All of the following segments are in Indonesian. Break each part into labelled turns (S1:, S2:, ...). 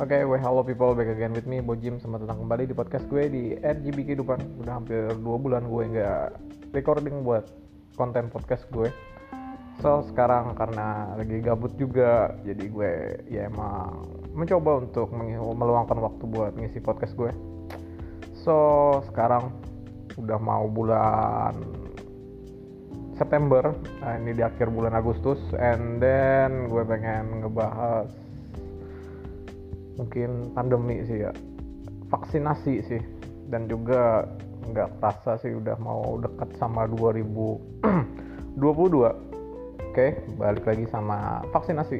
S1: Oke, okay, well, hello people, back again with me, Bojim Selamat datang kembali di podcast gue di RGB Kehidupan. Udah hampir 2 bulan gue nggak recording buat konten podcast gue. So, sekarang karena lagi gabut juga Jadi gue ya emang mencoba untuk meluangkan waktu buat ngisi podcast gue. So, sekarang udah mau bulan September nah ini di akhir bulan Agustus and then gue pengen ngebahas mungkin pandemi sih ya. Vaksinasi sih. Dan juga nggak terasa sih udah mau dekat sama 2022 oke balik lagi sama vaksinasi.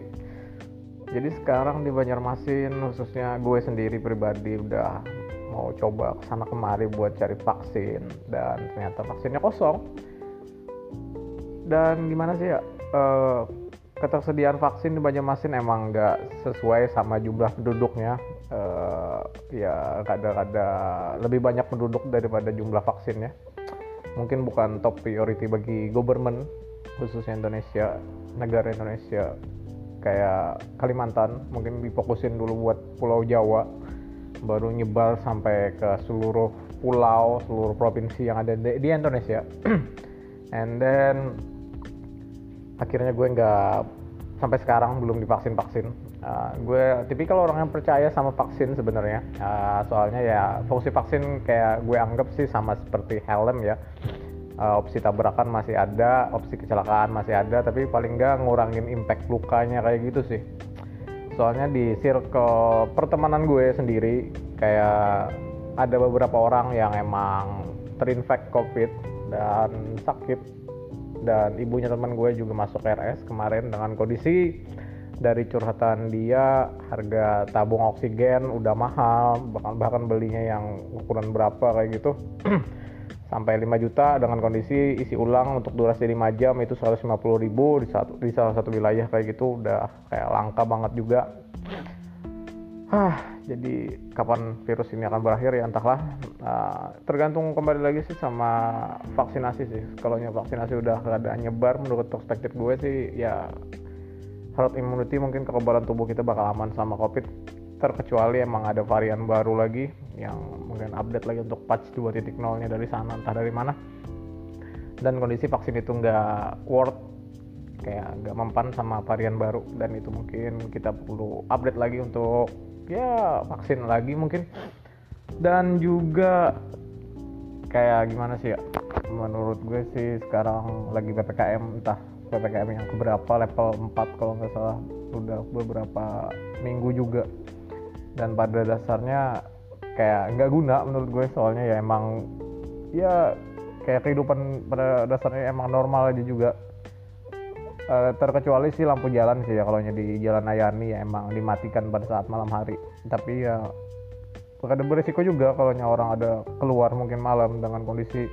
S1: Jadi sekarang di Banjarmasin khususnya gue sendiri pribadi udah mau coba ke sana kemari buat cari vaksin. Dan ternyata vaksinnya kosong. Dan gimana sih ya uh, ketersediaan vaksin di Banjarmasin emang nggak sesuai sama jumlah penduduknya. Uh, ya ada-ada lebih banyak penduduk daripada jumlah vaksinnya. Mungkin bukan top priority bagi government khususnya Indonesia negara Indonesia. Kayak Kalimantan mungkin difokusin dulu buat Pulau Jawa. Baru nyebar sampai ke seluruh pulau seluruh provinsi yang ada di, di Indonesia. And then akhirnya gue nggak sampai sekarang belum divaksin vaksin uh, gue tipikal orang yang percaya sama vaksin sebenarnya. Uh, soalnya ya fungsi vaksin kayak gue anggap sih sama seperti helm ya. Uh, opsi tabrakan masih ada opsi kecelakaan masih ada tapi paling nggak ngurangin impact lukanya kayak gitu sih. Soalnya di circle pertemanan gue sendiri kayak ada beberapa orang yang emang terinfek covid dan sakit dan ibunya teman gue juga masuk RS kemarin dengan kondisi dari curhatan dia harga tabung oksigen udah mahal bahkan bahkan belinya yang ukuran berapa kayak gitu. Sampai 5 juta dengan kondisi isi ulang untuk durasi 5 jam itu 150 ribu di, satu, di salah satu wilayah kayak gitu. Udah kayak langka banget juga Hah, jadi kapan virus ini akan berakhir ya entahlah. Uh, tergantung kembali lagi sih sama vaksinasi sih. Kalau vaksinasi udah ada nyebar menurut perspektif gue sih ya herd immunity mungkin kekebalan tubuh kita bakal aman sama covid terkecuali emang ada varian baru lagi yang mungkin update lagi untuk patch 2.0 nya dari sana entah dari mana dan kondisi vaksin itu nggak worth kayak nggak mempan sama varian baru dan itu mungkin kita perlu update lagi untuk ya vaksin lagi mungkin. Dan juga kayak gimana sih ya menurut gue sih sekarang lagi ppkm entah ppkm yang keberapa level 4 kalau nggak salah udah beberapa minggu juga. Dan pada dasarnya kayak nggak guna menurut gue soalnya ya emang ya kayak kehidupan pada dasarnya emang normal aja juga uh, terkecuali sih lampu jalan sih ya kalau di jalan Ayani ya emang dimatikan pada saat malam hari. Tapi ya ada berisiko juga kalau orang ada keluar mungkin malam dengan kondisi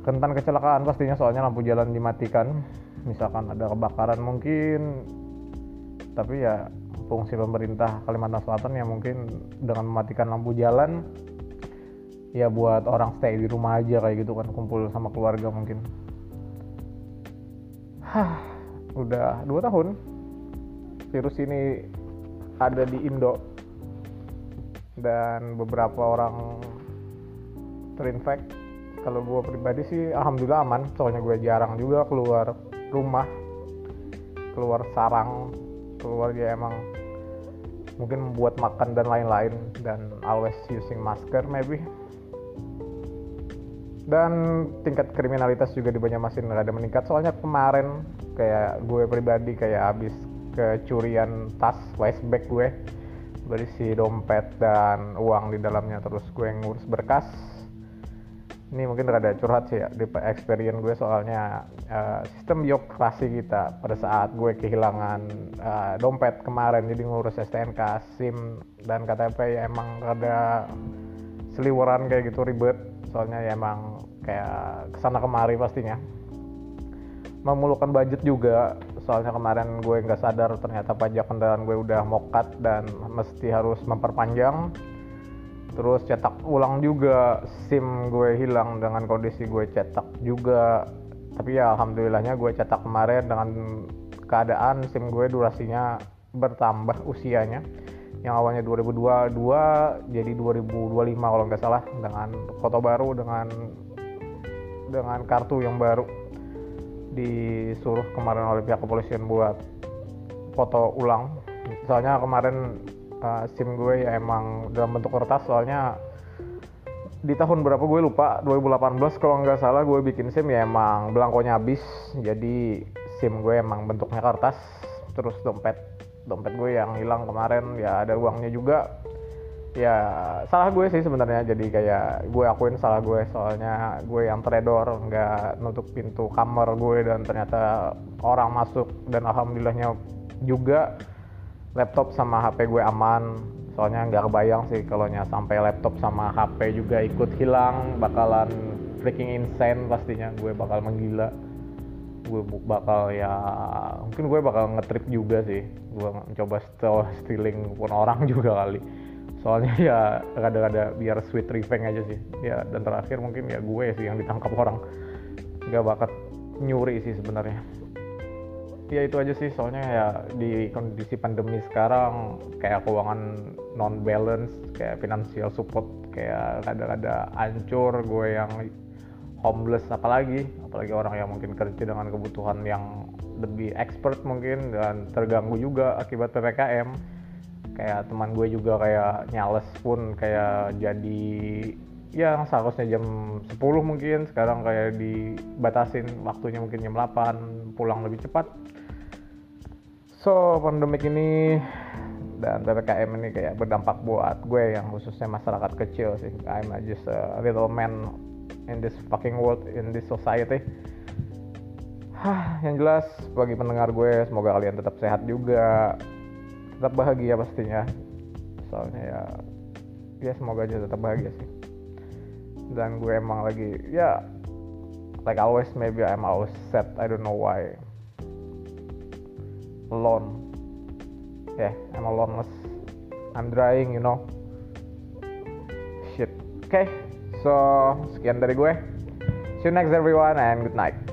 S1: rentan kecelakaan pastinya soalnya lampu jalan dimatikan. Misalkan ada kebakaran mungkin. Tapi ya fungsi pemerintah Kalimantan Selatan ya mungkin dengan mematikan lampu jalan ya buat orang stay di rumah aja kayak gitu kan kumpul sama keluarga mungkin Hah, udah dua tahun virus ini ada di Indo. Dan beberapa orang terinfek. Kalau gue pribadi sih alhamdulillah aman, soalnya gue jarang juga keluar rumah, keluar sarang, keluar ya emang mungkin membuat makan dan lain-lain. Dan always using masker maybe dan tingkat kriminalitas juga di Banjarmasin ada meningkat. Soalnya kemarin kayak gue pribadi kayak habis kecurian tas bag gue berisi dompet dan uang di dalamnya. Terus gue ngurus berkas. Ini mungkin rada curhat sih ya di experience gue. Soalnya uh, sistem birokrasi kita pada saat gue kehilangan uh, dompet kemarin jadi ngurus STNK, SIM dan KTP ya emang rada seliweran kayak gitu ribet. Soalnya ya emang kayak ke sana kemari pastinya. Memulukan budget juga soalnya kemarin gue nggak sadar ternyata pajak kendaraan gue udah mokat dan mesti harus memperpanjang. Terus cetak ulang juga SIM gue hilang dengan kondisi gue cetak juga. Tapi ya alhamdulillahnya gue cetak kemarin dengan keadaan SIM gue durasinya bertambah usianya. Yang awalnya 2022 jadi 2025 kalau nggak salah dengan foto baru dengan dengan kartu yang baru disuruh kemarin oleh pihak kepolisian buat foto ulang. Soalnya kemarin uh, SIM gue ya emang dalam bentuk kertas soalnya di tahun berapa gue lupa 2018 kalau nggak salah gue bikin SIM ya emang belangkonya habis. Jadi SIM gue emang bentuknya kertas terus dompet. Dompet gue yang hilang kemarin ya ada uangnya juga ya salah gue sih sebenarnya. Jadi kayak gue akuin salah gue. Soalnya gue yang trader nggak nutup pintu kamar gue. Dan ternyata orang masuk. Dan alhamdulillahnya juga laptop sama HP gue aman. Soalnya nggak kebayang sih kalau sampai laptop sama HP juga ikut hilang. Bakalan freaking insane pastinya. Gue bakal menggila. Gue bakal ya mungkin gue bakal ngetrip juga sih. Gue mencoba stealing pun orang juga kali soalnya ya kadang-kadang biar sweet revenge aja sih. Ya dan terakhir mungkin ya gue sih yang ditangkap orang. Nggak bakat nyuri sih sebenarnya. Ya itu aja sih. Soalnya ya di kondisi pandemi sekarang kayak keuangan non balance kayak financial support kayak kadang-kadang ancur gue yang homeless apalagi. Apalagi orang yang mungkin kerja dengan kebutuhan yang lebih expert mungkin dan terganggu juga akibat ppkm kayak teman gue juga kayak nyales pun kayak jadi ya seharusnya jam 10 mungkin sekarang kayak dibatasin waktunya mungkin jam 8 pulang lebih cepat. So pandemik ini dan PPKM ini kayak berdampak buat gue yang khususnya masyarakat kecil sih. I'm just a little man in this fucking world in this society. Hah, yang jelas bagi pendengar gue semoga kalian tetap sehat juga tetap bahagia pastinya. Soalnya ya ya semoga aja tetap bahagia sih. Dan gue emang lagi ya like always maybe I'm always sad I don't know why. Alone. Yeah I'm alone I'm drying you know. Shit. Okay So, sekian dari gue. See you next everyone and good night.